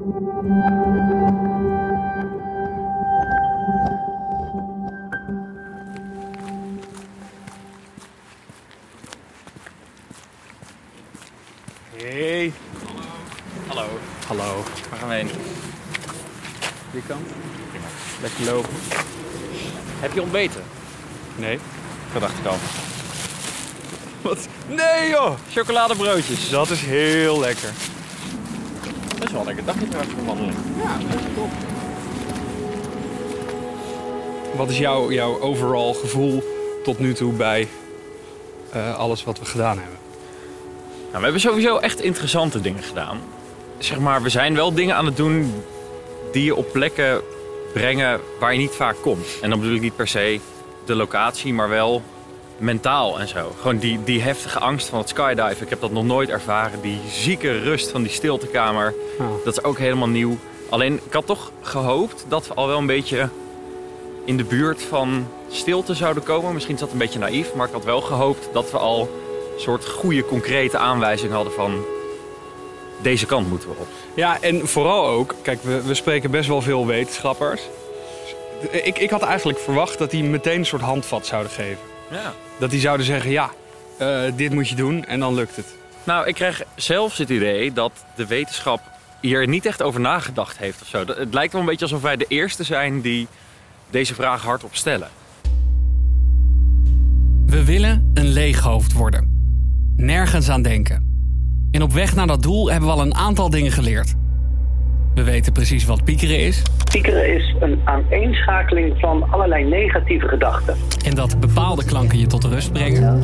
Hey. Hallo. Hallo. Waar gaan we heen? Die kant? Lekker lopen. Heb je ontbeten? Nee. Dat dacht ik al. Wat? Nee joh! Chocoladebroodjes. Dat is heel lekker. Dat is wel een lekker dagje trouwens voor wandeling. Wat is jouw, jouw overall gevoel tot nu toe bij eh, alles wat we gedaan hebben? Nou, we hebben sowieso echt interessante dingen gedaan. Zeg maar, we zijn wel dingen aan het doen die je op plekken brengen waar je niet vaak komt. En dan bedoel ik niet per se de locatie, maar wel mentaal en zo. Gewoon die, die heftige angst van het skydiven. Ik heb dat nog nooit ervaren. Die zieke rust van die stiltekamer. Dat is ook helemaal nieuw. Alleen, ik had toch gehoopt dat we al wel een beetje in de buurt van stilte zouden komen. Misschien is dat een beetje naïef, maar ik had wel gehoopt dat we al een soort goede, concrete aanwijzing hadden van deze kant moeten we op. Ja, en vooral ook, kijk, we, we spreken best wel veel wetenschappers. Ik, ik had eigenlijk verwacht dat die meteen een soort handvat zouden geven. Ja. Dat die zouden zeggen, ja, eh, dit moet je doen en dan lukt het. Nou, ik krijg zelfs het idee dat de wetenschap hier niet echt over nagedacht heeft of zo. Het lijkt wel een beetje alsof wij de eerste zijn die deze vraag hardop stellen. We willen een leeg hoofd worden. Nergens aan denken. En op weg naar dat doel hebben we al een aantal dingen geleerd. We weten precies wat piekeren is Piekeren is een aaneenschakeling van allerlei negatieve gedachten. en dat bepaalde klanken je tot rust brengen.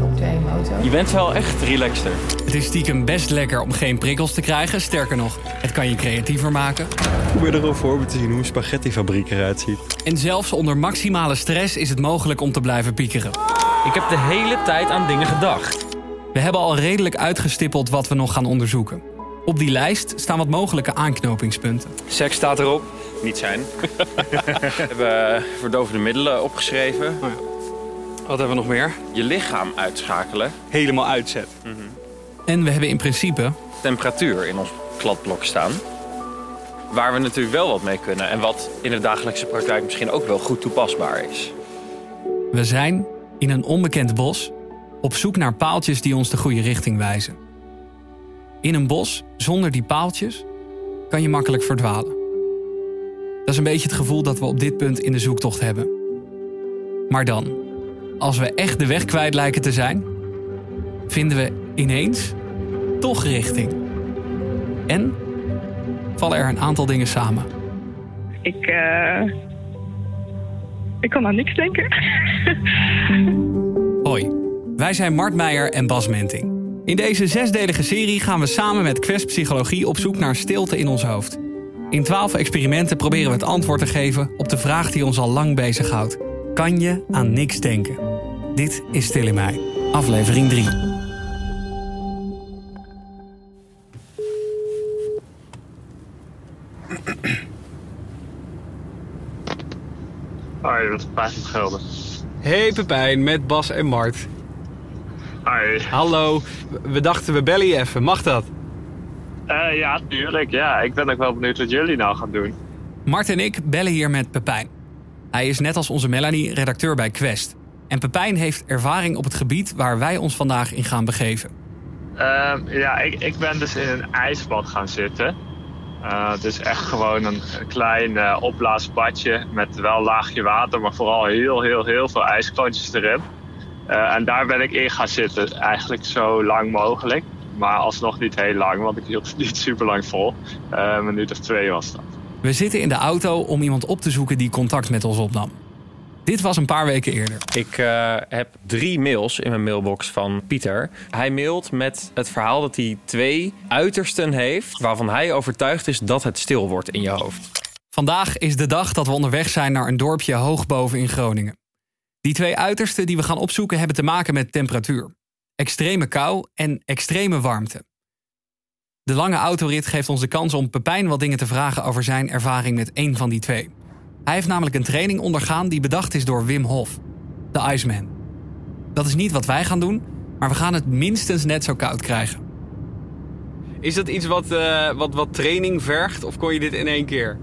Je bent wel echt relaxter. Het is stiekem best lekker om geen prikkels te krijgen. Sterker nog, het kan je creatiever maken. Probeer er een voorbeeld te zien hoe een spaghettifabriek eruit ziet. En zelfs onder maximale stress is het mogelijk om te blijven piekeren. Ik heb de hele tijd aan dingen gedacht. We hebben al redelijk uitgestippeld wat we nog gaan onderzoeken. Op die lijst staan wat mogelijke aanknopingspunten. Seks staat erop. Niet zijn. we hebben verdovende middelen opgeschreven. Wat hebben we nog meer? Je lichaam uitschakelen. Helemaal uitzet. En we hebben in principe Temperatuur in ons kladblok staan. Waar we natuurlijk wel wat mee kunnen. En wat in de dagelijkse praktijk misschien ook wel goed toepasbaar is. We zijn in een onbekend bos op zoek naar paaltjes die ons de goede richting wijzen. In een bos zonder die paaltjes kan je makkelijk verdwalen. Dat is een beetje het gevoel dat we op dit punt in de zoektocht hebben. Maar dan, als we echt de weg kwijt lijken te zijn, vinden we ineens toch richting. En vallen er een aantal dingen samen. Ik, eh, ik kan aan niks denken. Hoi, wij zijn Mart Meijer en Bas Menting. In deze zesdelige serie gaan we samen met Quest Psychologie op zoek naar stilte in ons hoofd. In twaalf experimenten proberen we het antwoord te geven op de vraag die ons al lang bezighoudt. Kan je aan niks denken? Dit is Stil in mij, aflevering 3. Hoi, dat is Pijn van Gelder. Hey Pepijn, met Bas en Mart. Hoi. Hallo, we dachten we bellen je even. Mag dat? Eh, ja, tuurlijk. Ja, ik ben ook wel benieuwd wat jullie nou gaan doen. Mart en ik bellen hier met Pepijn. Hij is net als onze Melanie redacteur bij Quest. En Pepijn heeft ervaring op het gebied waar wij ons vandaag in gaan begeven. Ehm, ja, ik, ik ben dus in een ijsbad gaan zitten. Eh, het is echt gewoon een, klein eh, opblaasbadje met wel laagje water, maar vooral heel, heel, heel veel ijsklontjes erin. Eh, en daar ben ik in gaan zitten, eigenlijk zo lang mogelijk. Maar alsnog niet heel lang, want ik hield het niet super lang vol. Eh, een minuut of twee was dat. We zitten in de auto om iemand op te zoeken die contact met ons opnam. Dit was een paar weken eerder. Ik eh, heb drie mails in mijn mailbox van Pieter. Hij mailt met het verhaal dat hij twee uitersten heeft... waarvan hij overtuigd is dat het stil wordt in je hoofd. Vandaag is de dag dat we onderweg zijn naar een dorpje hoog boven in Groningen. Die twee uitersten die we gaan opzoeken hebben te maken met temperatuur. Extreme kou en extreme warmte. De lange autorit geeft ons de kans om Pepijn wat dingen te vragen over zijn ervaring met één van die twee. Hij heeft namelijk een training ondergaan die bedacht is door Wim Hof, de Iceman. Dat is niet wat wij gaan doen, maar we gaan het minstens net zo koud krijgen. Is dat iets wat, eh, wat, wat training vergt of kon je dit in één keer?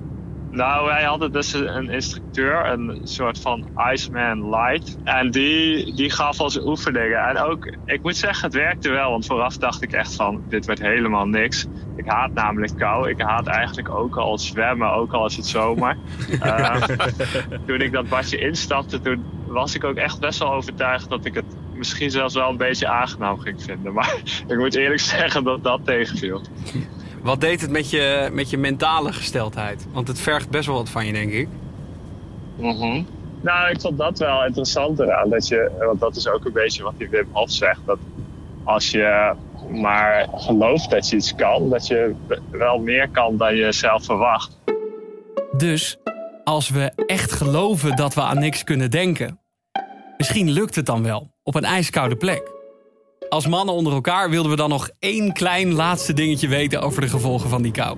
Nou, wij hadden dus een instructeur, een soort van Iceman Light. En die, die gaf ons oefeningen. En ook, ik moet zeggen, het werkte wel. Want vooraf dacht ik echt van, dit werd helemaal niks. Ik haat namelijk kou. Ik haat eigenlijk ook al zwemmen, ook al is het zomer. uh, toen ik dat badje instapte, toen was ik ook echt best wel overtuigd dat ik het misschien zelfs wel een beetje aangenaam ging vinden. Maar ik moet eerlijk zeggen dat dat tegenviel. Wat deed het met je, met je mentale gesteldheid? Want het vergt best wel wat van je, denk ik. Mm -hmm. Nou, ik vond dat wel interessant eraan. Dat je, want dat is ook een beetje wat die Wim Hof zegt. Dat als je maar gelooft dat je iets kan, dat je wel meer kan dan je zelf verwacht. Dus als we echt geloven dat we aan niks kunnen denken, misschien lukt het dan wel op een ijskoude plek. Als mannen onder elkaar wilden we dan nog één klein laatste dingetje weten over de gevolgen van die kou.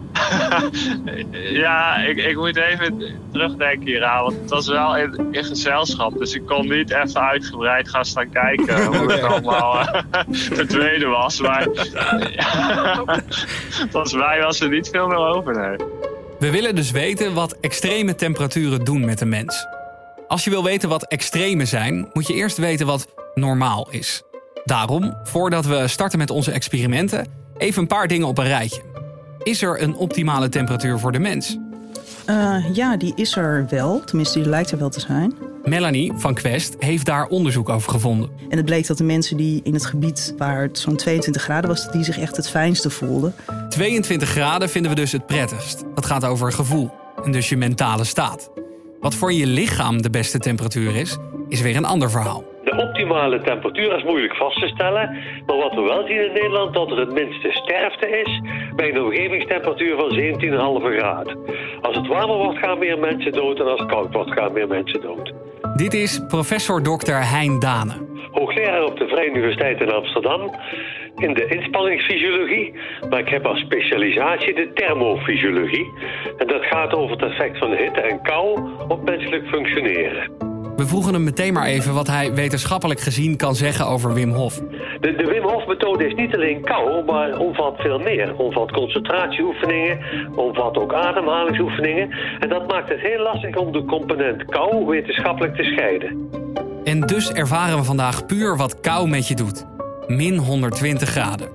ja, ik, ik moet even terugdenken hieraan. Want het was wel in, in gezelschap. Dus ik kon niet even uitgebreid gaan staan kijken hoe het allemaal uh, verdwenen was. Maar volgens mij was er niet veel meer over. Nee. We willen dus weten wat extreme temperaturen doen met de mens. Als je wil weten wat extreme zijn, moet je eerst weten wat normaal is. Daarom, voordat we starten met onze experimenten, even een paar dingen op een rijtje. Is er een optimale temperatuur voor de mens? Uh, ja, die is er wel. Tenminste, die lijkt er wel te zijn. Melanie van Quest heeft daar onderzoek over gevonden. En het bleek dat de mensen die in het gebied waar het zo'n 22 graden was, die zich echt het fijnste voelden. 22 graden vinden we dus het prettigst. Dat gaat over gevoel en dus je mentale staat. Wat voor je lichaam de beste temperatuur is, is weer een ander verhaal. De optimale temperatuur is moeilijk vast te stellen. Maar wat we wel zien in Nederland, dat er het minste sterfte is bij een omgevingstemperatuur van 17,5 graden. Als het warmer wordt, gaan meer mensen dood en als het koud wordt, gaan meer mensen dood. Dit is professor Dr. Hein Dane. Hoogleraar op de Vrije Universiteit in Amsterdam in de inspanningsfysiologie, maar ik heb als specialisatie de thermofysiologie. En dat gaat over het effect van hitte en kou op menselijk functioneren. We vroegen hem meteen maar even wat hij wetenschappelijk gezien kan zeggen over Wim Hof. De, de Wim Hof-methode is niet alleen kou, maar omvat veel meer. Omvat concentratieoefeningen, omvat ook ademhalingsoefeningen. En dat maakt het heel lastig om de component kou wetenschappelijk te scheiden. En dus ervaren we vandaag puur wat kou met je doet. Min 120 graden.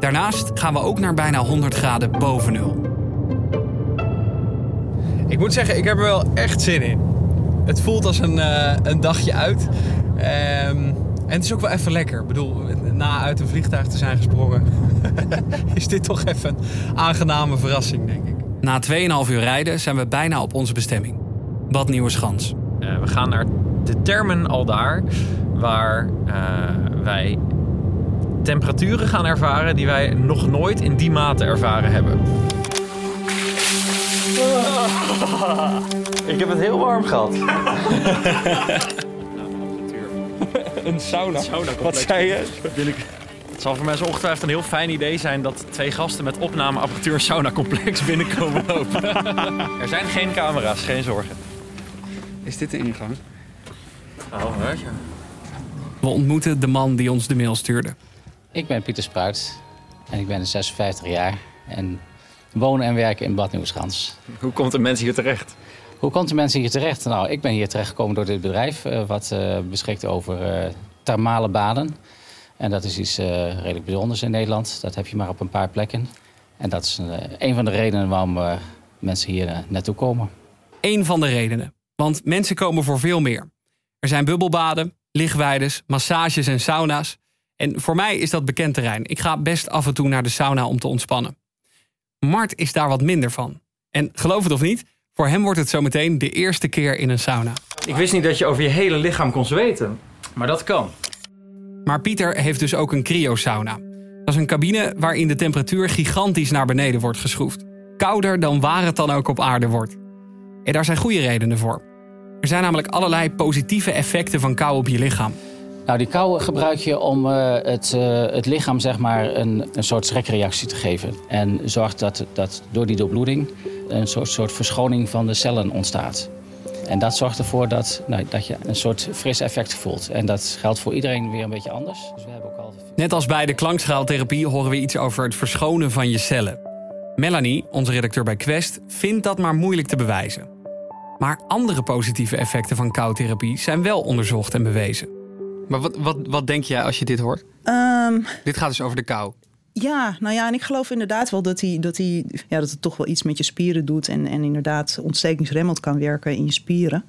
Daarnaast gaan we ook naar bijna 100 graden boven nul. Ik moet zeggen, ik heb er wel echt zin in. Het voelt als een, uh, een dagje uit. Um, en het is ook wel even lekker. Ik bedoel, na uit een vliegtuig te zijn gesprongen, is dit toch even een aangename verrassing, denk ik. Na 2,5 uur rijden zijn we bijna op onze bestemming. Bad Nieuweschans. Uh, we gaan naar de Termen al daar, waar uh, wij temperaturen gaan ervaren die wij nog nooit in die mate ervaren hebben. Ik heb het heel warm gehad. een sauna. sauna Wat zei je? Het zal voor mij zo ongetwijfeld een heel fijn idee zijn dat twee gasten met opnameapparatuur een saunacomplex binnenkomen lopen. er zijn geen camera's, geen zorgen. Is dit de ingang? Oh, je. We ontmoeten de man die ons de mail stuurde. Ik ben Pieter Spruit en ik ben 56 jaar en wonen en werken in Bad Nieuweschans. Hoe komt een mens hier terecht? Hoe komt een mens hier terecht? Nou, ik ben hier terechtgekomen door dit bedrijf... Uh, wat uh, beschikt over uh, thermale baden. En dat is iets redelijk bijzonders in Nederland. Dat heb je maar op een paar plekken. En dat is een van de redenen waarom mensen hier naartoe komen. Eén van de redenen. Want mensen komen voor veel meer. Er zijn bubbelbaden, lichtweides, massages en sauna's. En voor mij is dat bekend terrein. Ik ga best af en toe naar de sauna om te ontspannen. Mart is daar wat minder van. En geloof het of niet, voor hem wordt het zometeen de eerste keer in een sauna. Ik wist niet dat je over je hele lichaam kon zweten. Maar dat kan. Maar Pieter heeft dus ook een cryosauna. Dat is een cabine waarin de temperatuur gigantisch naar beneden wordt geschroefd. Kouder dan waar het dan ook op aarde wordt. En daar zijn goede redenen voor. Er zijn namelijk allerlei positieve effecten van kou op je lichaam. Nou, die kou gebruik je om uh, het, uh, het lichaam zeg maar, een, een soort schrekreactie te geven. En zorgt dat, dat door die doorbloeding een soort, soort verschoning van de cellen ontstaat. En dat zorgt ervoor dat, nou, dat je een soort fris effect voelt. En dat geldt voor iedereen weer een beetje anders. Dus we hebben ook altijd Net als bij de klankschaaltherapie horen we iets over het verschonen van je cellen. Melanie, onze redacteur bij Quest, vindt dat maar moeilijk te bewijzen. Maar andere positieve effecten van koudtherapie zijn wel onderzocht en bewezen. Maar wat, wat, wat denk jij als je dit hoort? Ehm, Dit gaat dus over de kou. Ja, nou ja, en ik geloof inderdaad wel dat, hij, dat, hij, ja, dat het toch wel iets met je spieren doet. En, en inderdaad ontstekingsremmend kan werken in je spieren.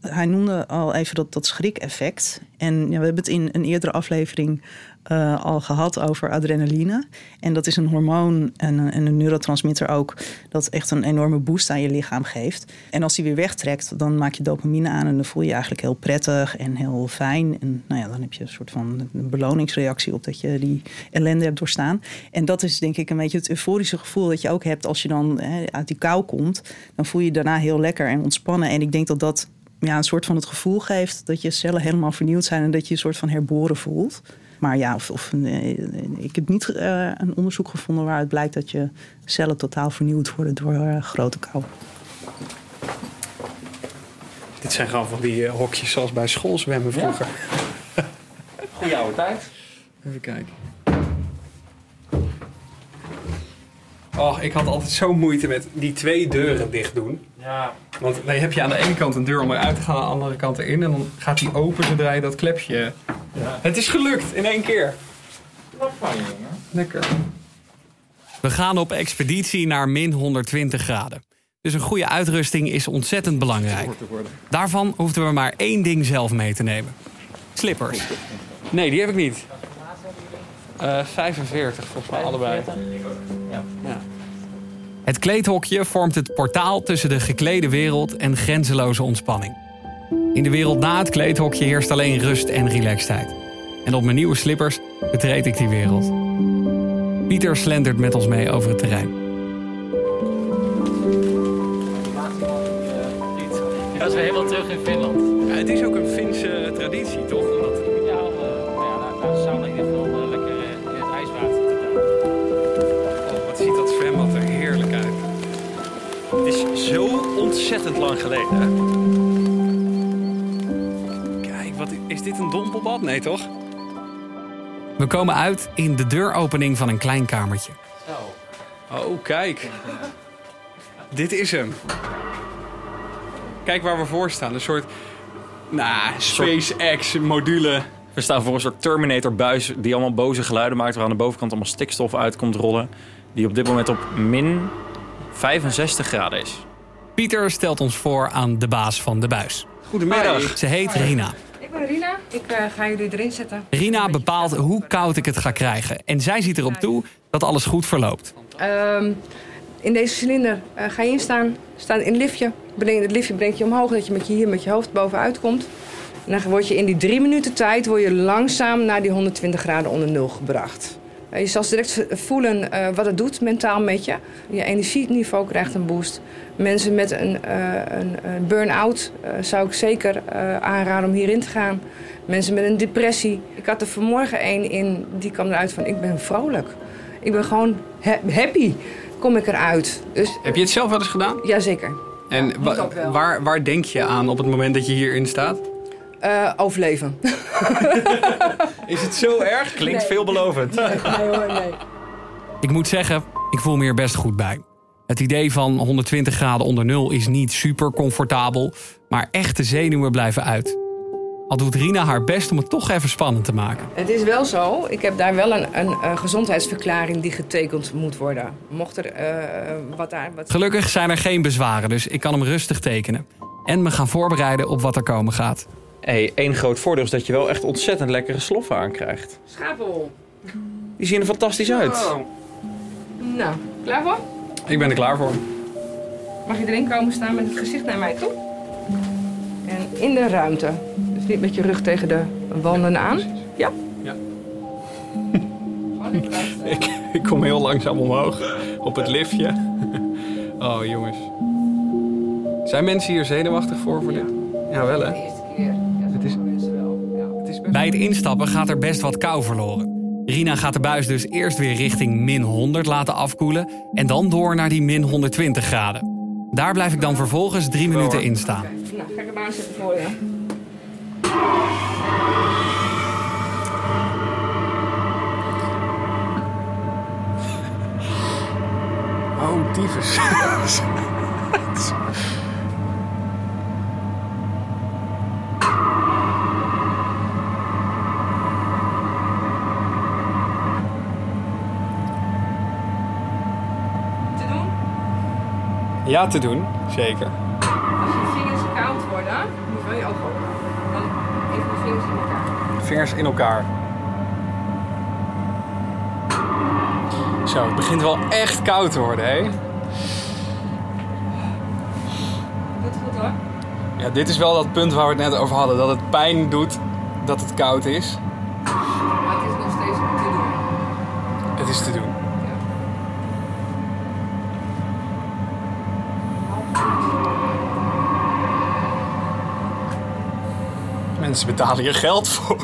Hij noemde al even dat, dat schrik-effect. En ja, we hebben het in een eerdere aflevering eh, al gehad over adrenaline. En dat is een hormoon en, een- en een neurotransmitter ook... dat echt een enorme boost aan je lichaam geeft. En als die weer wegtrekt, dan maak je dopamine aan... en dan voel je je eigenlijk heel prettig en heel fijn. En nou ja, dan heb je een soort van een beloningsreactie... op dat je die ellende hebt doorstaan. En dat is denk ik een beetje het euforische gevoel... dat je ook hebt als je dan hè, uit die kou komt. Dan voel je je daarna heel lekker en ontspannen. En ik denk dat dat ja, een soort van het gevoel geeft dat je cellen helemaal vernieuwd zijn en dat je een soort van herboren voelt. Maar ja, of, of, nee, ik heb niet eh, een onderzoek gevonden waaruit blijkt dat je cellen totaal vernieuwd worden door eh, grote kou. Dit zijn gewoon van die eh, hokjes zoals bij schoolzwemmen vroeger. Goeie oude tijd. Even kijken. Oh, ik had altijd zo moeite met die twee deuren dicht doen. Ja. Want dan heb je aan de ene kant een deur om eruit te gaan, aan de andere kant erin. En dan gaat die open zodra je dat klepje... Het is gelukt in één keer. Lekker. We gaan op expeditie naar min 120 graden. Dus een goede uitrusting is ontzettend belangrijk. Daarvan hoefden we maar één ding zelf mee te nemen. Slippers. Nee, die heb ik niet. Eh 45 volgens mij allebei. Ja. Het kleedhokje vormt het portaal tussen de geklede wereld en grenzeloze ontspanning. In de wereld na het kleedhokje heerst alleen rust en relaxedheid. En op mijn nieuwe slippers betreed ik die wereld. Pieter slentert met ons mee over het terrein. Dat is weer helemaal terug in Finland. Ja, het is ook een Finse traditie, toch? Omdat... Ja, om, eh, nou ja, de sauna in ieder geval eh, lekker eh, in het ijswater te gaan. Oh, wat ziet dat zwembad er heerlijk uit. Het is zo ontzettend lang geleden. hè? Wat, is dit een dompelbad? Nee, toch? We komen uit in de deuropening van een klein kamertje. Oh, kijk. Dit is hem. Kijk waar we voor staan. Een soort... Nou, SpaceX-module. We staan voor een soort Terminator-buis die allemaal boze geluiden maakt. Waar aan de bovenkant allemaal stikstof uit komt rollen. Die op dit moment op min 65 graden is. Pieter stelt ons voor aan de baas van de buis. Goedemiddag. Ze heet Rina. Ik ben Rina. Ik eh, ga jullie erin zetten. Rina bepaalt hoe koud ik het ga krijgen. En zij ziet erop toe dat alles goed verloopt. Ehm, in deze cilinder eh, ga je instaan. Staat in het liftje. Breng, het liftje brengt je omhoog, dat je met je hier met je hoofd bovenuit komt. En dan word je in die drie minuten tijd word je langzaam naar die 120 graden onder nul gebracht. Eh, Je zal direct voelen wat het doet mentaal met je. Je energieniveau krijgt een boost. Mensen met een, eh, een, een burn-out eh, zou ik zeker eh, aanraden om hierin te gaan. Mensen met een depressie. Ik had er vanmorgen een in, die kwam eruit van ik ben vrolijk. Ik ben gewoon ha- happy, kom ik eruit. Dus Heb je het zelf wel eens gedaan? jazeker. En wa- waar, waar denk je aan op het moment dat je hierin staat? Eh, overleven. Is het zo erg? Klinkt Nee. veelbelovend. nee hoor, nee. Ik moet zeggen, ik voel me er best goed bij. Het idee van 120 graden onder nul is niet super comfortabel, maar echte zenuwen blijven uit. Al doet Rina haar best om het toch even spannend te maken. Het is wel zo, ik heb daar wel een, een, eh, gezondheidsverklaring die getekend moet worden. Mocht er eh, wat daar... Wat... Gelukkig zijn er geen bezwaren, dus ik kan hem rustig tekenen. En me gaan voorbereiden op wat er komen gaat. hey, één groot voordeel is dat je wel echt ontzettend lekkere sloffen aankrijgt. Schapel. Die zien er fantastisch uit. Nou, klaar voor? Ik ben er klaar voor. Mag je erin komen staan met het gezicht naar mij toe? En in de ruimte. Dus niet met je rug tegen de wanden aan. Ja? Ja. Gewoon in de ruimte. Ik, ik kom heel langzaam omhoog op het liftje. Oh, jongens. Zijn mensen hier zenuwachtig voor voor dit? Ja, wel hè? De eerste keer. Ja, Het is- sommige mensen wel. Ja. Het is best... Bij het instappen gaat er best wat kou verloren. Rina gaat de buis dus eerst weer richting min 100 laten afkoelen en dan door naar die min 120 graden. Daar blijf ik dan vervolgens drie minuten in staan. Nou, ga ik hem aanzetten voor je. Oh, tyfus. Ja, te doen. Zeker. Als je vingers koud worden, moet wel je ogen. Dan even de vingers in elkaar. Vingers in elkaar. Zo, het begint wel echt koud te worden, hè? Doe het goed hoor. Ja, dit is wel dat punt waar we het net over hadden. Dat het pijn doet dat het koud is. Mensen betalen je geld voor.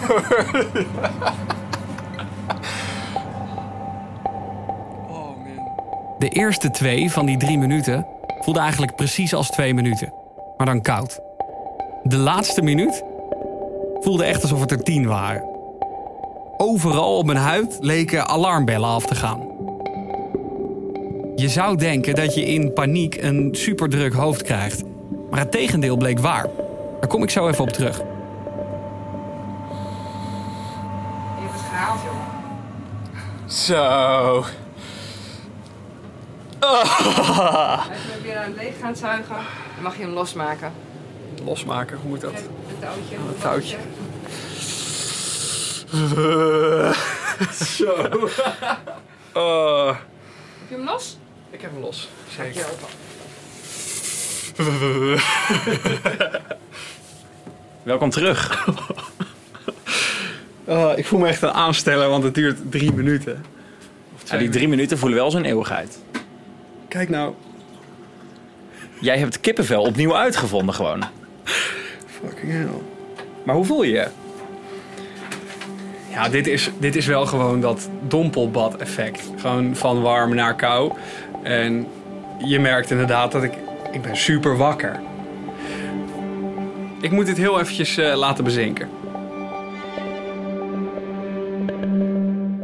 De eerste twee van die drie minuten voelden eigenlijk precies als twee minuten. Maar dan koud. De laatste minuut voelde echt alsof het er tien waren. Overal op mijn huid leken alarmbellen af te gaan. Je zou denken dat je in paniek een superdruk hoofd krijgt. Maar het tegendeel bleek waar. Daar kom ik zo even op terug. Je hebt het gehaald, jongen. Zo. Ah. Als je hem weer aan het leeg gaat zuigen, dan mag je hem losmaken. Losmaken, hoe moet dat? Een touwtje. Een touwtje. Zo. Oh. Heb je hem los? Ik heb hem los. Open. Welkom terug. Oh, ik voel me echt een aansteller, want het duurt drie minuten. Ja, die drie minuten voelen wel zo'n eeuwigheid. Kijk nou. Jij hebt kippenvel opnieuw uitgevonden gewoon. Fucking hell. Maar hoe voel je je? Ja, dit is, dit is wel gewoon dat dompelbad effect. Gewoon van warm naar kou. En je merkt inderdaad dat ik... Ik ben super wakker. Ik moet dit heel eventjes eh, laten bezinken.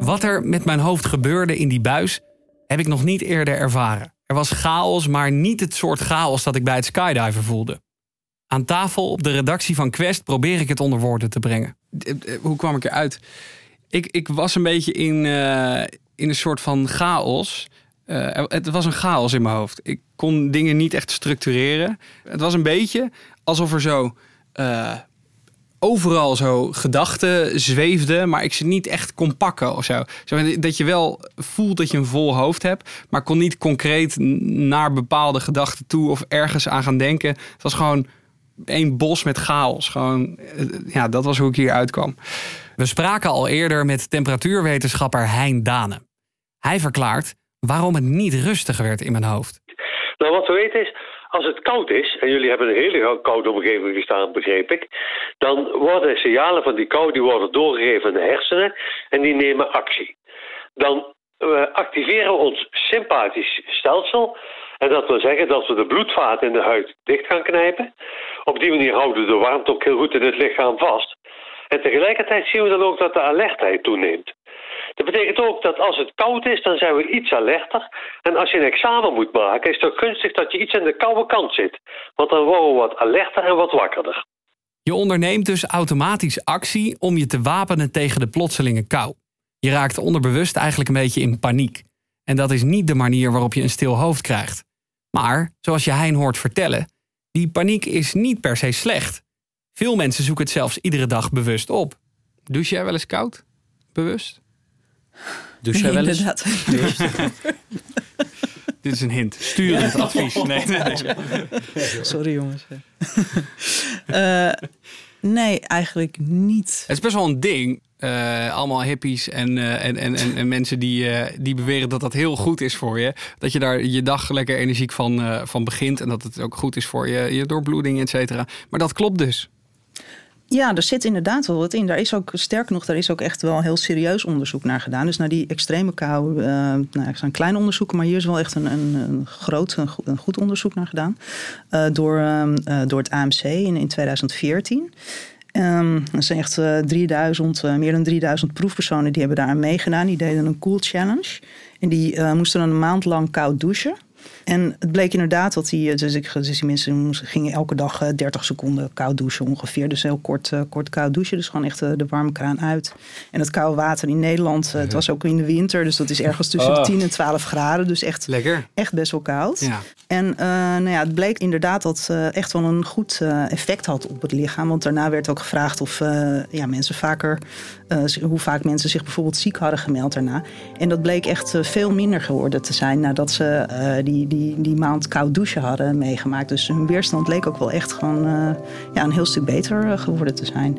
Wat er met mijn hoofd gebeurde in die buis, heb ik nog niet eerder ervaren. Er was chaos, maar niet het soort chaos dat ik bij het skydiven voelde. Aan tafel op de redactie van Quest probeer ik het onder woorden te brengen. Hoe kwam ik eruit? Ik, ik was een beetje in, eh, in een soort van chaos. Eh, het was een chaos in mijn hoofd. Ik kon dingen niet echt structureren. Het was een beetje alsof er zo eh, overal zo gedachten zweefden, maar ik ze niet echt kon pakken of zo. Dat je wel voelt dat je een vol hoofd hebt, maar kon niet concreet naar bepaalde gedachten toe of ergens aan gaan denken. Het was gewoon één bos met chaos. Gewoon, eh, ja, dat was hoe ik hier uitkwam. We spraken al eerder met temperatuurwetenschapper Hein Dane. Hij verklaart waarom het niet rustig werd in mijn hoofd. Nou, wat we weten is, als het koud is, en jullie hebben een hele koude omgeving gestaan, begreep ik, dan worden signalen van die kou die worden doorgegeven aan de hersenen en die nemen actie. Dan eh, activeren we ons sympathisch stelsel. En dat wil zeggen dat we de bloedvaten in de huid dicht gaan knijpen. Op die manier houden we de warmte ook heel goed in het lichaam vast. En tegelijkertijd zien we dan ook dat de alertheid toeneemt. Dat betekent ook dat als het koud is, dan zijn we iets alerter. En als je een examen moet maken, is het ook gunstig dat je iets aan de koude kant zit. Want dan worden we wat alerter en wat wakkerder. Je onderneemt dus automatisch actie om je te wapenen tegen de plotselinge kou. Je raakt onderbewust eigenlijk een beetje in paniek. En dat is niet de manier waarop je een stil hoofd krijgt. Maar, zoals je Hein hoort vertellen, die paniek is niet per se slecht. Veel mensen zoeken het zelfs iedere dag bewust op. Douche jij wel eens koud? Bewust? Douche jij wel eens? Dit is een hint. Sturend advies. Nee, nee, nee. Sorry jongens. Eh, nee, eigenlijk niet. Het is best wel een ding. Eh, allemaal hippies en, eh, en, en, en, en mensen die, eh, die beweren dat dat heel goed is voor je. Dat je daar je dag lekker energiek van, eh, van begint. En dat het ook goed is voor je, je doorbloeding, et cetera. Maar dat klopt dus. Ja, er zit inderdaad wel wat in. Daar is ook, sterker nog, daar is ook echt wel heel serieus onderzoek naar gedaan. Dus naar die extreme kou, eh nou, er zijn kleine onderzoeken, maar hier is wel echt een, een, een groot, een goed, onderzoek naar gedaan. eh, door, ehm, eh, door het AMC in, in 2014. Ehm er zijn echt eh, 3000, eh, meer dan 3000 proefpersonen die hebben daar aan meegedaan. Die deden een cool challenge. En die moesten dan een maand lang koud douchen. En het bleek inderdaad dat die, dus, ik, dus die mensen gingen elke dag eh, 30 seconden koud douchen ongeveer. Dus heel kort, eh, kort koud douchen. Dus gewoon echt eh, de warme kraan uit. En het koude water in Nederland, eh, het was ook in de winter. Dus dat is ergens tussen Oh. 10 en 12 graden. Dus echt, Lekker. echt best wel koud. Ja. En eh, nou ja, het bleek inderdaad dat het echt wel een goed eh, effect had op het lichaam. Want daarna werd ook gevraagd of eh, ja, mensen vaker, eh, hoe vaak mensen zich bijvoorbeeld ziek hadden gemeld daarna. En dat bleek echt eh, veel minder geworden te zijn nadat ze eh, die, die, die maand koud douchen hadden meegemaakt. Dus hun weerstand leek ook wel echt gewoon ja, een heel stuk beter geworden te zijn.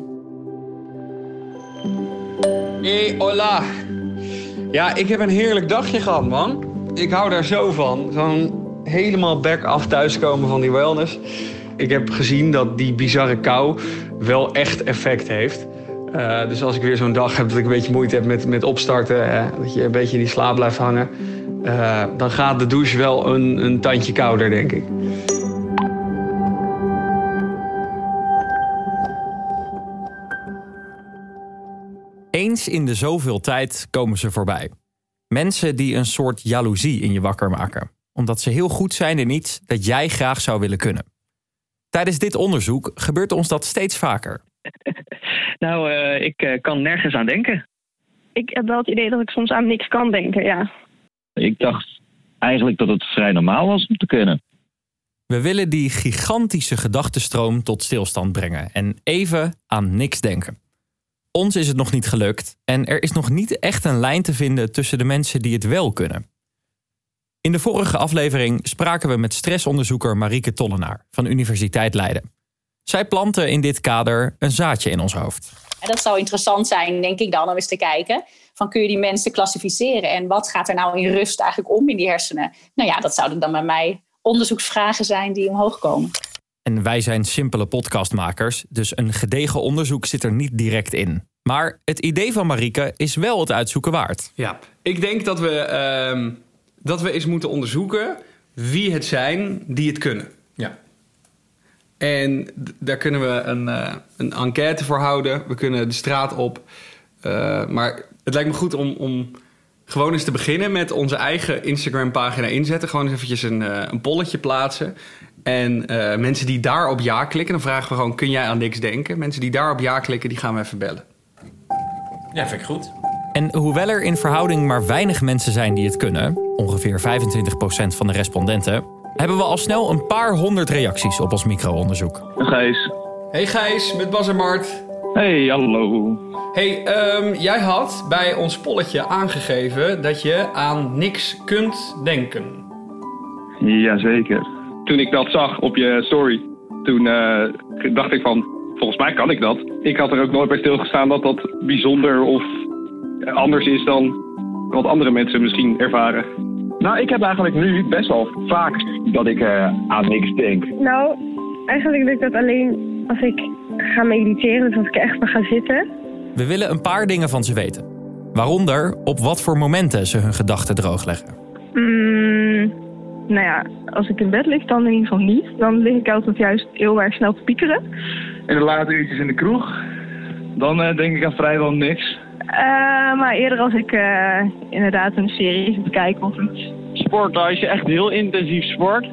Hey, hola. Ja, ik heb een heerlijk dagje gehad, man. Ik hou daar zo van. Zo'n helemaal back af thuiskomen van die wellness. Ik heb gezien dat die bizarre kou wel echt effect heeft. Eh, dus als ik weer zo'n dag heb dat ik een beetje moeite heb met, met opstarten... eh, dat je een beetje in die slaap blijft hangen... eh, dan gaat de douche wel een, een tandje kouder, denk ik. Eens in de zoveel tijd komen ze voorbij. Mensen die een soort jaloezie in je wakker maken. Omdat ze heel goed zijn in iets dat jij graag zou willen kunnen. Tijdens dit onderzoek gebeurt ons dat steeds vaker. Nou, eh, ik eh, kan nergens aan denken. Ik heb wel het idee dat ik soms aan niks kan denken, ja. Ik dacht eigenlijk dat het vrij normaal was om te kunnen. We willen die gigantische gedachtenstroom tot stilstand brengen en even aan niks denken. Ons is het nog niet gelukt en er is nog niet echt een lijn te vinden tussen de mensen die het wel kunnen. In de vorige aflevering spraken we met stressonderzoeker Marieke Tollenaar van Universiteit Leiden. Zij plantte in dit kader een zaadje in ons hoofd. En dat zou interessant zijn, denk ik dan, om eens te kijken. Van kun je die mensen klassificeren en wat gaat er nou in rust eigenlijk om in die hersenen? Nou ja, dat zouden dan bij mij onderzoeksvragen zijn die omhoog komen. En wij zijn simpele podcastmakers, dus een gedegen onderzoek zit er niet direct in. Maar het idee van Marieke is wel het uitzoeken waard. Ja, ik denk dat we, ehm, dat we eens moeten onderzoeken wie het zijn die het kunnen. En daar kunnen we een, eh, een enquête voor houden. We kunnen de straat op. Eh, maar het lijkt me goed om, om gewoon eens te beginnen met onze eigen Instagram-pagina inzetten. Gewoon eens eventjes een, eh, een polletje plaatsen. En eh, mensen die daarop ja klikken, dan vragen we gewoon: kun jij aan niks denken? Mensen die daarop ja klikken, die gaan we even bellen. Ja, vind ik goed. En hoewel er in verhouding maar weinig mensen zijn die het kunnen, ongeveer 25% van de respondenten, hebben we al snel een paar honderd reacties op ons micro-onderzoek. Gijs. Hey Gijs, met Bas en Mart. Hey, hallo. Hey, ehm, jij had bij ons polletje aangegeven dat je aan niks kunt denken. Jazeker. Toen ik dat zag op je story, toen eh, dacht ik van, volgens mij kan ik dat. Ik had er ook nooit bij stilgestaan dat dat bijzonder of anders is dan wat andere mensen misschien ervaren. Nou, ik heb eigenlijk nu best wel vaak dat ik eh, aan niks denk. Nou, eigenlijk doe ik dat alleen als ik ga mediteren, dus als ik echt maar ga zitten. We willen een paar dingen van ze weten. Waaronder op wat voor momenten ze hun gedachten droogleggen. Mm, nou ja, als ik in bed lig, dan in ieder geval niet. Dan lig ik altijd juist heel erg snel te piekeren. In de late uurtjes in de kroeg, dan eh, denk ik aan vrijwel niks. Eh, maar eerder als ik eh, inderdaad een serie zit te kijken of iets. Sport, als je echt heel intensief sport,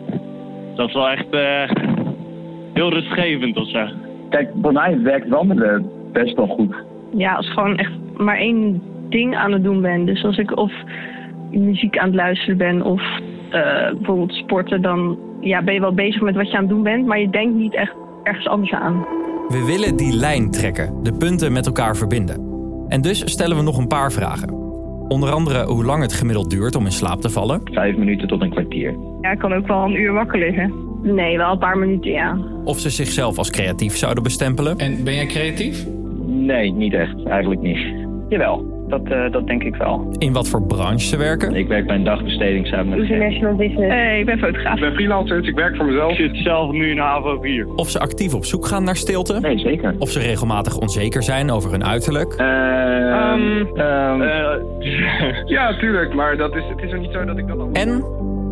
dat is wel echt eh, heel rustgevend of zo. Kijk, voor mij werkt wandelen best wel goed. Ja, als ik gewoon echt maar één ding aan het doen ben. Dus als ik of muziek aan het luisteren ben of eh, bijvoorbeeld sporten, dan ja, ben je wel bezig met wat je aan het doen bent, maar je denkt niet echt ergens anders aan. We willen die lijn trekken, de punten met elkaar verbinden. En dus stellen we nog een paar vragen. Onder andere hoe lang het gemiddeld duurt om in slaap te vallen. Vijf minuten tot een kwartier. Ja, ik kan ook wel een uur wakker liggen. Nee, wel een paar minuten, ja. Of ze zichzelf als creatief zouden bestempelen. En ben jij creatief? Nee, niet echt. Eigenlijk niet. Jawel, dat, eh, dat denk ik wel. In wat voor branche ze werken. Ik werk bij een dagbesteding samen met International business. Eh, ik ben fotograaf. Ik ben freelancer, dus ik werk voor mezelf. Ik zit zelf nu in de HAVO 4. Of ze actief op zoek gaan naar stilte. Nee, zeker. Of ze regelmatig onzeker zijn over hun uiterlijk. Ehm, ehm, ja, tuurlijk, maar dat is, het is er niet zo dat ik dat al... En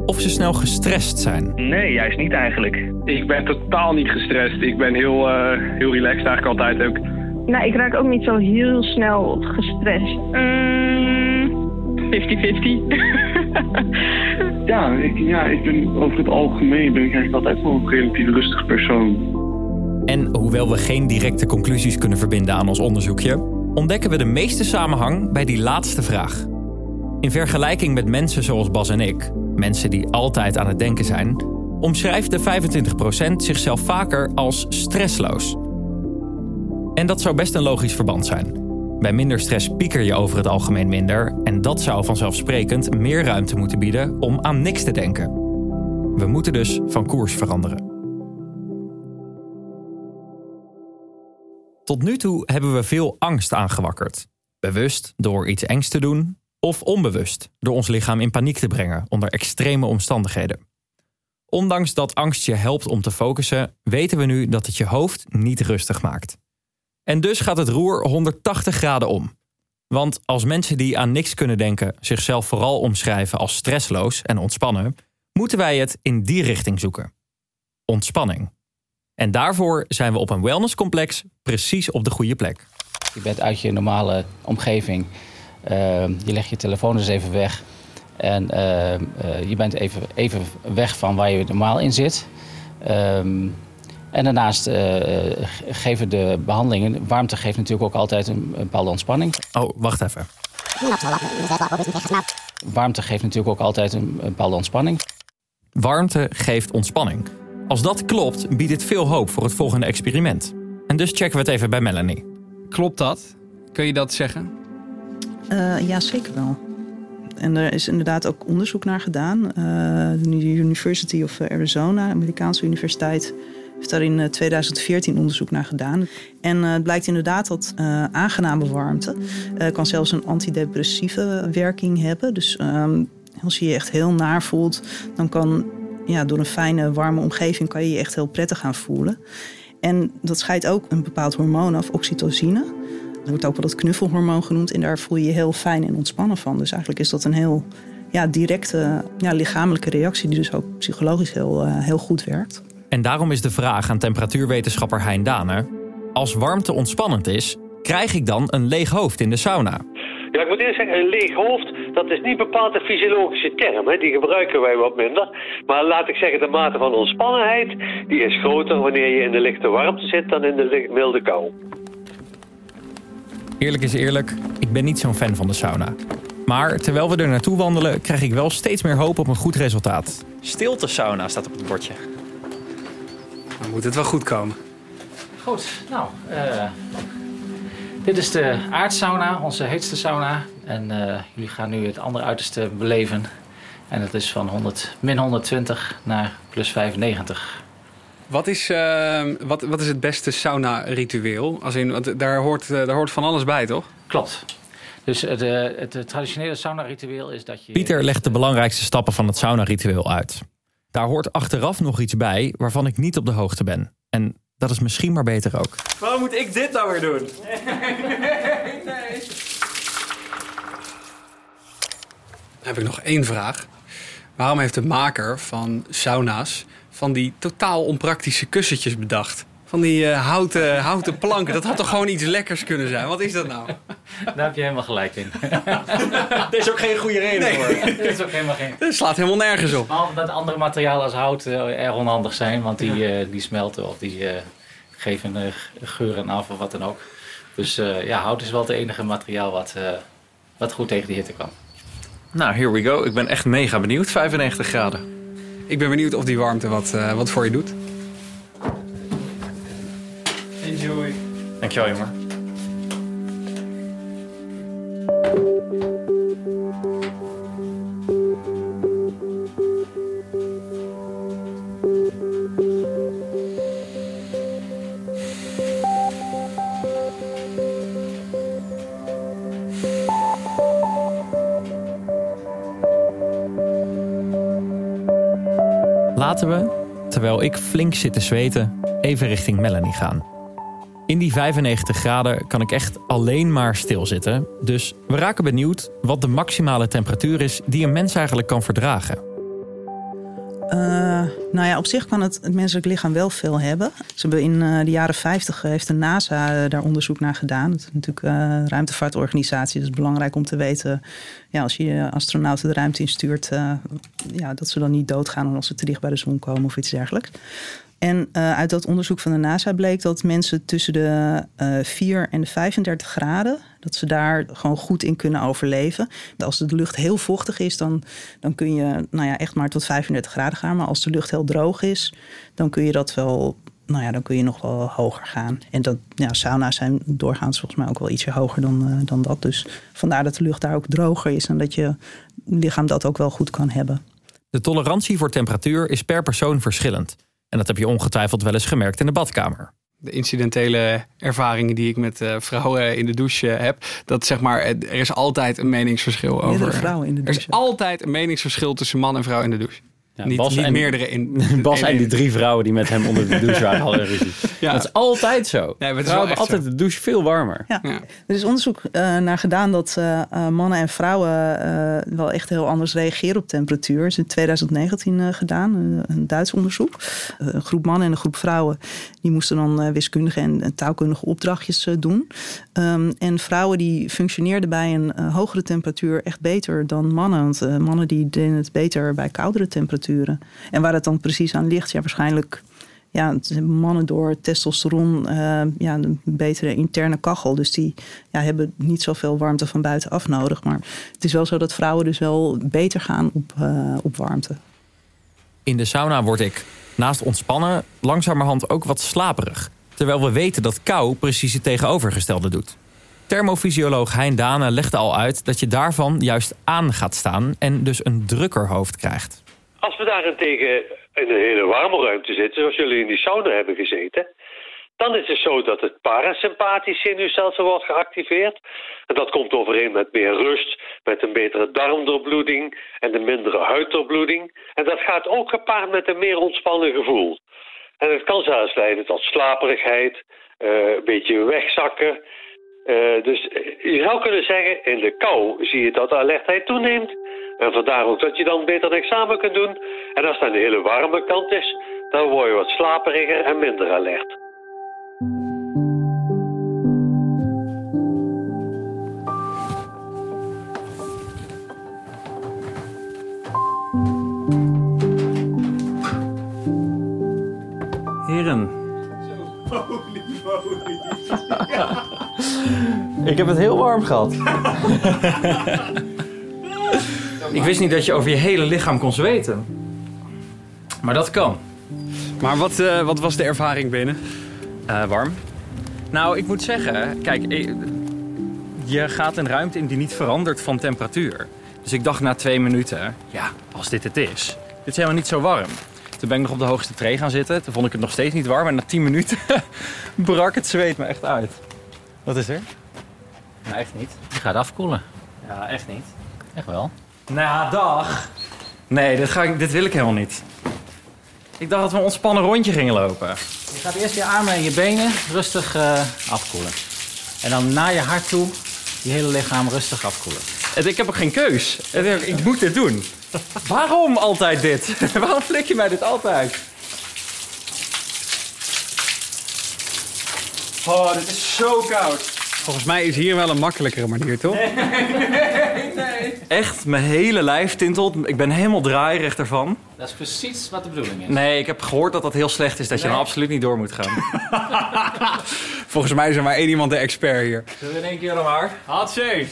of ze snel gestrest zijn. Nee, juist niet eigenlijk. Ik ben totaal niet gestrest. Ik ben heel, eh, heel relaxed eigenlijk altijd ook. Nou, ik raak ook niet zo heel snel gestrest. Mm, 50-50. Ja ik, ja, ik ben over het algemeen ben ik eigenlijk altijd wel een relatief rustig persoon. En hoewel we geen directe conclusies kunnen verbinden aan ons onderzoekje, ontdekken we de meeste samenhang bij die laatste vraag. In vergelijking met mensen zoals Bas en ik, mensen die altijd aan het denken zijn, omschrijft de 25% zichzelf vaker als stressloos. En dat zou best een logisch verband zijn. Bij minder stress pieker je over het algemeen minder en dat zou vanzelfsprekend meer ruimte moeten bieden om aan niks te denken. We moeten dus van koers veranderen. Tot nu toe hebben we veel angst aangewakkerd. Bewust door iets engs te doen, of onbewust door ons lichaam in paniek te brengen onder extreme omstandigheden. Ondanks dat angst je helpt om te focussen, weten we nu dat het je hoofd niet rustig maakt. En dus gaat het roer 180 graden om. Want als mensen die aan niks kunnen denken zichzelf vooral omschrijven als stressloos en ontspannen, moeten wij het in die richting zoeken. Ontspanning. En daarvoor zijn we op een wellnesscomplex precies op de goede plek. Je bent uit je normale omgeving. Uh, je legt je telefoon eens even weg. En uh, uh, je bent even, even weg van waar je normaal in zit. Um, en daarnaast geven de behandelingen... Warmte geeft natuurlijk ook altijd een, een bepaalde ontspanning. Oh, wacht even. Warmte geeft natuurlijk ook altijd een, een bepaalde ontspanning. Warmte geeft ontspanning. Als dat klopt, biedt het veel hoop voor het volgende experiment. En dus checken we het even bij Melanie. Klopt dat? Kun je dat zeggen? Uh, ja, zeker wel. En er is inderdaad ook onderzoek naar gedaan. Uh, de University of Arizona, de Amerikaanse universiteit, heeft daar in 2014 onderzoek naar gedaan. En uh, het blijkt inderdaad dat aangename warmte kan zelfs een antidepressieve werking hebben. Dus um, als je je echt heel naar voelt, dan kan ja, door een fijne, warme omgeving kan je je echt heel prettig gaan voelen. En dat scheidt ook een bepaald hormoon af, oxytocine. Dat wordt ook wel het knuffelhormoon genoemd. En daar voel je je heel fijn en ontspannen van. Dus eigenlijk is dat een heel ja, directe ja, lichamelijke reactie... die dus ook psychologisch heel, heel goed werkt. En daarom is de vraag aan temperatuurwetenschapper Hein Dane... als warmte ontspannend is, krijg ik dan een leeg hoofd in de sauna? Ja, ik moet eerst zeggen, een leeg hoofd, dat is niet bepaald een fysiologische term. Hè? Die gebruiken wij wat minder. Maar laat ik zeggen, de mate van ontspannenheid, die is groter wanneer je in de lichte warmte zit dan in de milde kou. Eerlijk is eerlijk, ik ben niet zo'n fan van de sauna. Maar terwijl we er naartoe wandelen, krijg ik wel steeds meer hoop op een goed resultaat. Stilte sauna staat op het bordje. Dan moet het wel goed komen. Goed, nou, uh, dit is de aardsauna, onze heetste sauna. En uh, jullie gaan nu het andere uiterste beleven. En dat is van 100, min 120 naar plus 95. Wat is, uh, wat, wat is het beste sauna-ritueel? Als in, want daar hoort, daar hoort van alles bij, toch? Klopt. Dus het, het, het traditionele sauna-ritueel is dat je... Pieter legt de belangrijkste stappen van het sauna-ritueel uit. Daar hoort achteraf nog iets bij waarvan ik niet op de hoogte ben. En dat is misschien maar beter ook. Waarom moet ik dit nou weer doen? nee. Dan heb ik nog één vraag. Waarom heeft de maker van sauna's van die totaal onpraktische kussentjes bedacht? Van die uh, houten, houten planken. Dat had toch gewoon iets lekkers kunnen zijn? Wat is dat nou? Daar heb je helemaal gelijk in. er is ook geen goede reden Nee. voor. Dat is ook helemaal geen... Dat slaat helemaal nergens op. Behalve dat andere materialen als hout eh, erg onhandig zijn, want die, eh, die smelten of die eh, geven eh, geuren af of wat dan ook. Dus eh, ja, hout is wel het enige materiaal wat, eh, wat goed tegen de hitte kan. Nou, here we go. Ik ben echt mega benieuwd. 95 graden. Ik ben benieuwd of die warmte wat, eh, wat voor je doet. Enjoy. Dankjewel, jongen. Laten we, terwijl ik flink zit te zweten, even richting Melanie gaan. In die 95 graden kan ik echt alleen maar stilzitten. Dus we raken benieuwd wat de maximale temperatuur is die een mens eigenlijk kan verdragen. Uh, nou ja, op zich kan het, het menselijk lichaam wel veel hebben. Ze hebben in uh, de jaren 50 heeft de NASA daar onderzoek naar gedaan. Dat is natuurlijk een ruimtevaartorganisatie. Het is belangrijk om te weten ja, als je astronauten de ruimte instuurt, ja, dat ze dan niet doodgaan als ze te dicht bij de zon komen of iets dergelijks. En uh, uit dat onderzoek van de NASA bleek dat mensen tussen de uh, 4 en de 35 graden, dat ze daar gewoon goed in kunnen overleven. Als de lucht heel vochtig is, dan, dan kun je nou ja, echt maar tot 35 graden gaan. Maar als de lucht heel droog is, dan kun je dat wel. Nou ja, dan kun je nog wel hoger gaan. En dat, ja, sauna's zijn doorgaans volgens mij ook wel ietsje hoger dan, uh, dan dat. Dus vandaar dat de lucht daar ook droger is en dat je lichaam dat ook wel goed kan hebben. De tolerantie voor temperatuur is per persoon verschillend. En dat heb je ongetwijfeld wel eens gemerkt in de badkamer. De incidentele ervaringen die ik met uh, vrouwen in de douche heb, dat zeg maar, er is altijd een meningsverschil over. Meerdere vrouwen in de douche. Er is altijd een meningsverschil tussen man en vrouw in de douche. Ja, niet, Bas niet en- meerdere in. Bas in- en die drie vrouwen die met hem onder de douche waren hadden ruzie. Ja. Dat is altijd zo. Nee, maar het is Vrouwen hebben altijd zo. de douche veel warmer. Ja. Er is onderzoek eh, naar gedaan dat eh, eh, mannen en vrouwen eh, wel echt heel anders reageren op temperatuur. Dat is in 2019 eh, gedaan, een, een Duits onderzoek. Eh, een groep mannen en een groep vrouwen die moesten dan eh, wiskundige en, taalkundige opdrachtjes eh, doen. Ehm, en vrouwen die functioneerden bij een eh, hogere temperatuur echt beter dan mannen. Want mannen die deden het beter bij koudere temperaturen. En waar het dan precies aan ligt, ja waarschijnlijk ja, mannen door testosteron eh, ja, een betere interne kachel. Dus die ja, hebben niet zoveel warmte van buitenaf nodig. Maar het is wel zo dat vrouwen dus wel beter gaan op, op warmte. In de sauna word ik, naast ontspannen, langzamerhand ook wat slaperig. Terwijl we weten dat kou precies het tegenovergestelde doet. Thermofysioloog Hein Dane legde al uit dat je daarvan juist aan gaat staan en dus een drukker hoofd krijgt. Als we daarentegen in een hele warme ruimte zitten, zoals jullie in die sauna hebben gezeten, dan is het zo dat het parasympathisch zenuwstelsel wordt geactiveerd. En dat komt overeen met meer rust, met een betere darmdoorbloeding en een mindere huiddoorbloeding. En dat gaat ook gepaard met een meer ontspannen gevoel. En het kan zelfs leiden tot slaperigheid, eh, een beetje wegzakken. Eh, dus eh, je zou kunnen zeggen, in de kou zie je dat de alertheid toeneemt. En vandaar ook dat je dan beter een examen kunt doen. En als dat een hele warme kant is, dan word je wat slaperiger en minder alert. Heren. Ik heb het heel warm gehad. Ik wist niet dat je over je hele lichaam kon zweten. Maar dat kan. Maar wat, eh, wat was de ervaring binnen? Eh, warm. Nou, ik moet zeggen, kijk, eh, je gaat een ruimte in die niet verandert van temperatuur. Dus ik dacht na twee minuten, ja, als dit het is. Dit is helemaal niet zo warm. Toen ben ik nog op de hoogste tree gaan zitten. Toen vond ik het nog steeds niet warm. En na tien minuten brak het zweet me echt uit. Wat is er? Nou, echt niet. Je gaat afkoelen. Ja, echt niet. Echt wel. Nou ja, dag. Nee, dit, ga ik, dit wil ik helemaal niet. Ik dacht dat we een ontspannen rondje gingen lopen. Je gaat eerst je armen en je benen rustig eh, afkoelen. En dan naar je hart toe je hele lichaam rustig afkoelen. Ik heb ook geen keus. Ik moet dit doen. Waarom altijd dit? Waarom flik je mij dit altijd? Oh, dit is zo koud. Volgens mij is hier wel een makkelijkere manier, toch? Nee. Echt, mijn hele lijf tintelt. Ik ben helemaal draaierig ervan. Dat is precies wat de bedoeling is. Nee, ik heb gehoord dat dat heel slecht is. Dat je Nee. dan absoluut niet door moet gaan. Volgens mij is er maar één iemand de expert hier. Zullen we in één keer dan maar? Hatsé!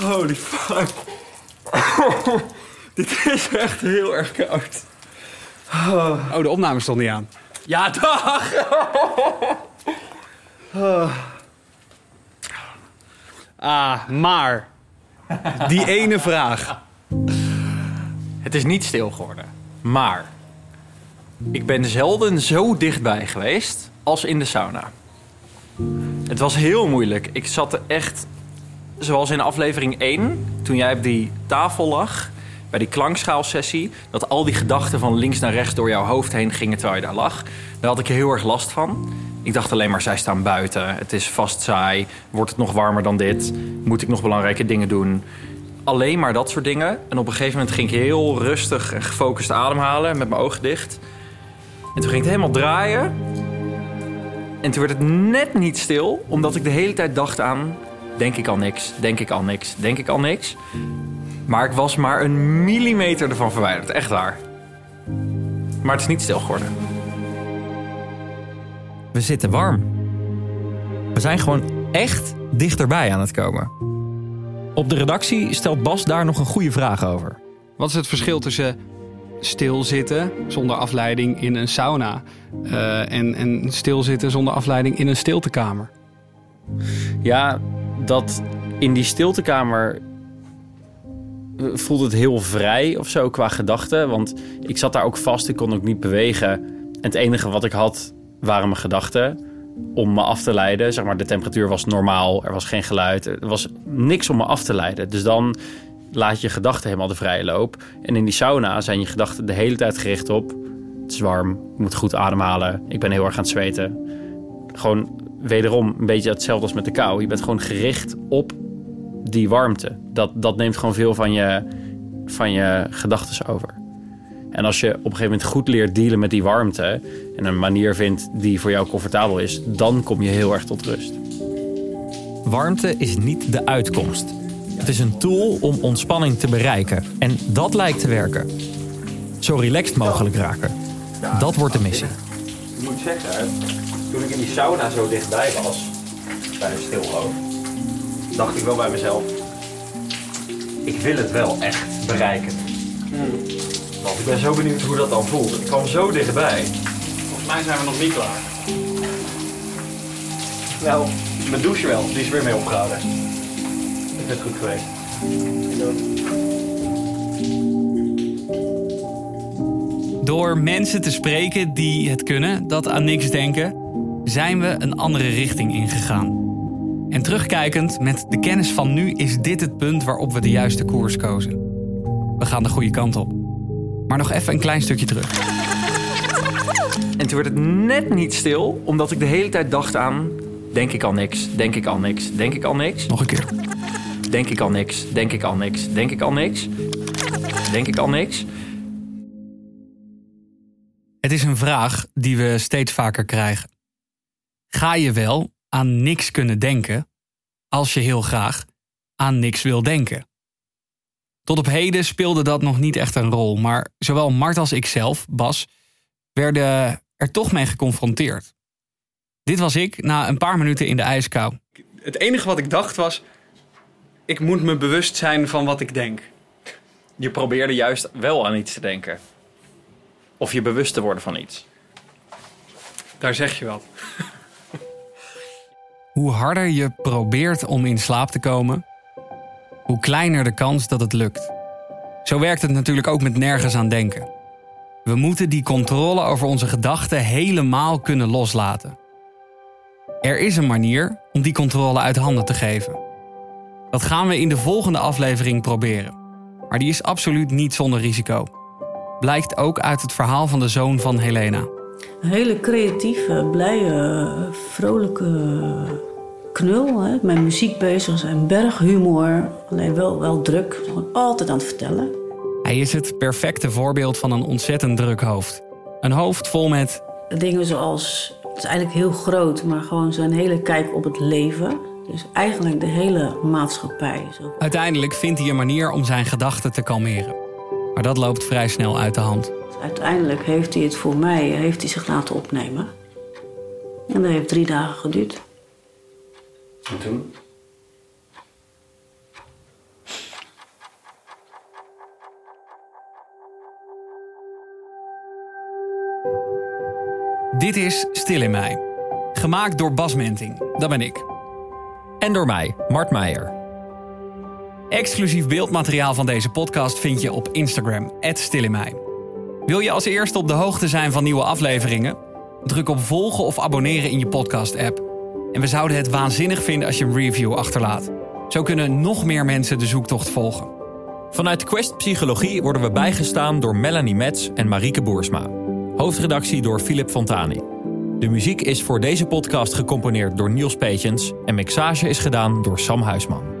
Holy fuck. Dit is echt heel erg koud. Oh, de opname stond niet aan. Ja, dag! Ah, maar. Die ene vraag. Het is niet stil geworden. Maar ik ben zelden zo dichtbij geweest als in de sauna. Het was heel moeilijk. Ik zat er echt, zoals in aflevering 1, toen jij op die tafel lag, bij die klankschaalsessie, dat al die gedachten van links naar rechts door jouw hoofd heen gingen terwijl je daar lag. Daar had ik heel erg last van. Ik dacht alleen maar, zij staan buiten. Het is vast saai. Wordt het nog warmer dan dit? Moet ik nog belangrijke dingen doen? Alleen maar dat soort dingen. En op een gegeven moment ging ik heel rustig en gefocust ademhalen met mijn ogen dicht. En toen ging het helemaal draaien. En toen werd het net niet stil, omdat ik de hele tijd dacht aan denk ik al niks, denk ik al niks, denk ik al niks. Maar ik was maar een millimeter ervan verwijderd, echt waar. Maar het is niet stil geworden. We zitten warm. We zijn gewoon echt dichterbij aan het komen. Op de redactie stelt Bas daar nog een goede vraag over. Wat is het verschil tussen stilzitten zonder afleiding in een sauna uh, en, en stilzitten zonder afleiding in een stiltekamer? Ja, dat in die stiltekamer eh, voelt het heel vrij of zo qua gedachten. Want ik zat daar ook vast, ik kon ook niet bewegen. En het enige wat ik had waren mijn gedachten om me af te leiden. Zeg maar, de temperatuur was normaal, er was geen geluid, er was niks om me af te leiden. Dus dan laat je gedachten helemaal de vrije loop. En in die sauna zijn je gedachten de hele tijd gericht op... het is warm, ik moet goed ademhalen, ik ben heel erg aan het zweten. Gewoon wederom een beetje hetzelfde als met de kou. Je bent gewoon gericht op die warmte. Dat, dat neemt gewoon veel van je, van je gedachten over. En als je op een gegeven moment goed leert dealen met die warmte... en een manier vindt die voor jou comfortabel is... dan kom je heel erg tot rust. Warmte is niet de uitkomst. Het is een tool om ontspanning te bereiken. En dat lijkt te werken. Zo relaxed mogelijk raken. Dat wordt de missie. Ik moet zeggen, toen ik in die sauna zo dichtbij was... bij de stilhoofd... dacht ik wel bij mezelf... ik wil het wel echt bereiken. Want ik ben zo benieuwd hoe dat dan voelt. Ik kwam zo dichtbij. Volgens mij zijn we nog niet klaar. Nou, mijn douche wel. Die is weer mee opgehouden. Ik ben goed geweest. Door mensen te spreken die het kunnen, dat aan niks denken, zijn we een andere richting ingegaan. En terugkijkend, met de kennis van nu, is dit het punt waarop we de juiste koers kozen. We gaan de goede kant op. Maar nog even een klein stukje terug. En toen werd het net niet stil, omdat ik de hele tijd dacht aan... denk ik al niks, denk ik al niks, denk ik al niks. Nog een keer. Denk ik al niks, denk ik al niks, denk ik al niks. Denk ik al niks. Het is een vraag die we steeds vaker krijgen. Ga je wel aan niks kunnen denken als je heel graag aan niks wil denken? Tot op heden speelde dat nog niet echt een rol, maar zowel Mart als ikzelf, Bas, werden er toch mee geconfronteerd. Dit was ik na een paar minuten in de ijskou. Het enige wat ik dacht was: ik moet me bewust zijn van wat ik denk. Je probeerde juist wel aan iets te denken. Of je bewust te worden van iets. Daar zeg je wat. Hoe harder je probeert om in slaap te komen, hoe kleiner de kans dat het lukt. Zo werkt het natuurlijk ook met nergens aan denken. We moeten die controle over onze gedachten helemaal kunnen loslaten. Er is een manier om die controle uit handen te geven. Dat gaan we in de volgende aflevering proberen. Maar die is absoluut niet zonder risico. Blijkt ook uit het verhaal van de zoon van Helena. Een hele creatieve, blije, vrolijke knul. Hè? Met muziek bezig, zijn berghumor. Alleen wel, wel druk, gewoon altijd aan het vertellen. Hij is het perfecte voorbeeld van een ontzettend druk hoofd. Een hoofd vol met. Dingen zoals, het is eigenlijk heel groot, maar gewoon zijn hele kijk op het leven. Dus eigenlijk de hele maatschappij. Zo. Uiteindelijk vindt hij een manier om zijn gedachten te kalmeren. Maar dat loopt vrij snel uit de hand. Dus uiteindelijk heeft hij het voor mij heeft hij zich laten opnemen. En dat heeft drie dagen geduurd. Dit is Stil in mij. Gemaakt door Bas Menting, dat ben ik. En door mij, Mart Meijer. Exclusief beeldmateriaal van deze podcast vind je op Instagram, @stillinmij. Wil je als eerste op de hoogte zijn van nieuwe afleveringen? Druk op volgen of abonneren in je podcast-app. En we zouden het waanzinnig vinden als je een review achterlaat. Zo kunnen nog meer mensen de zoektocht volgen. Vanuit Quest Psychologie worden we bijgestaan door Melanie Metz en Marieke Boersma. Hoofdredactie door Philip Fontani. De muziek is voor deze podcast gecomponeerd door Niels Peetjens en mixage is gedaan door Sam Huisman.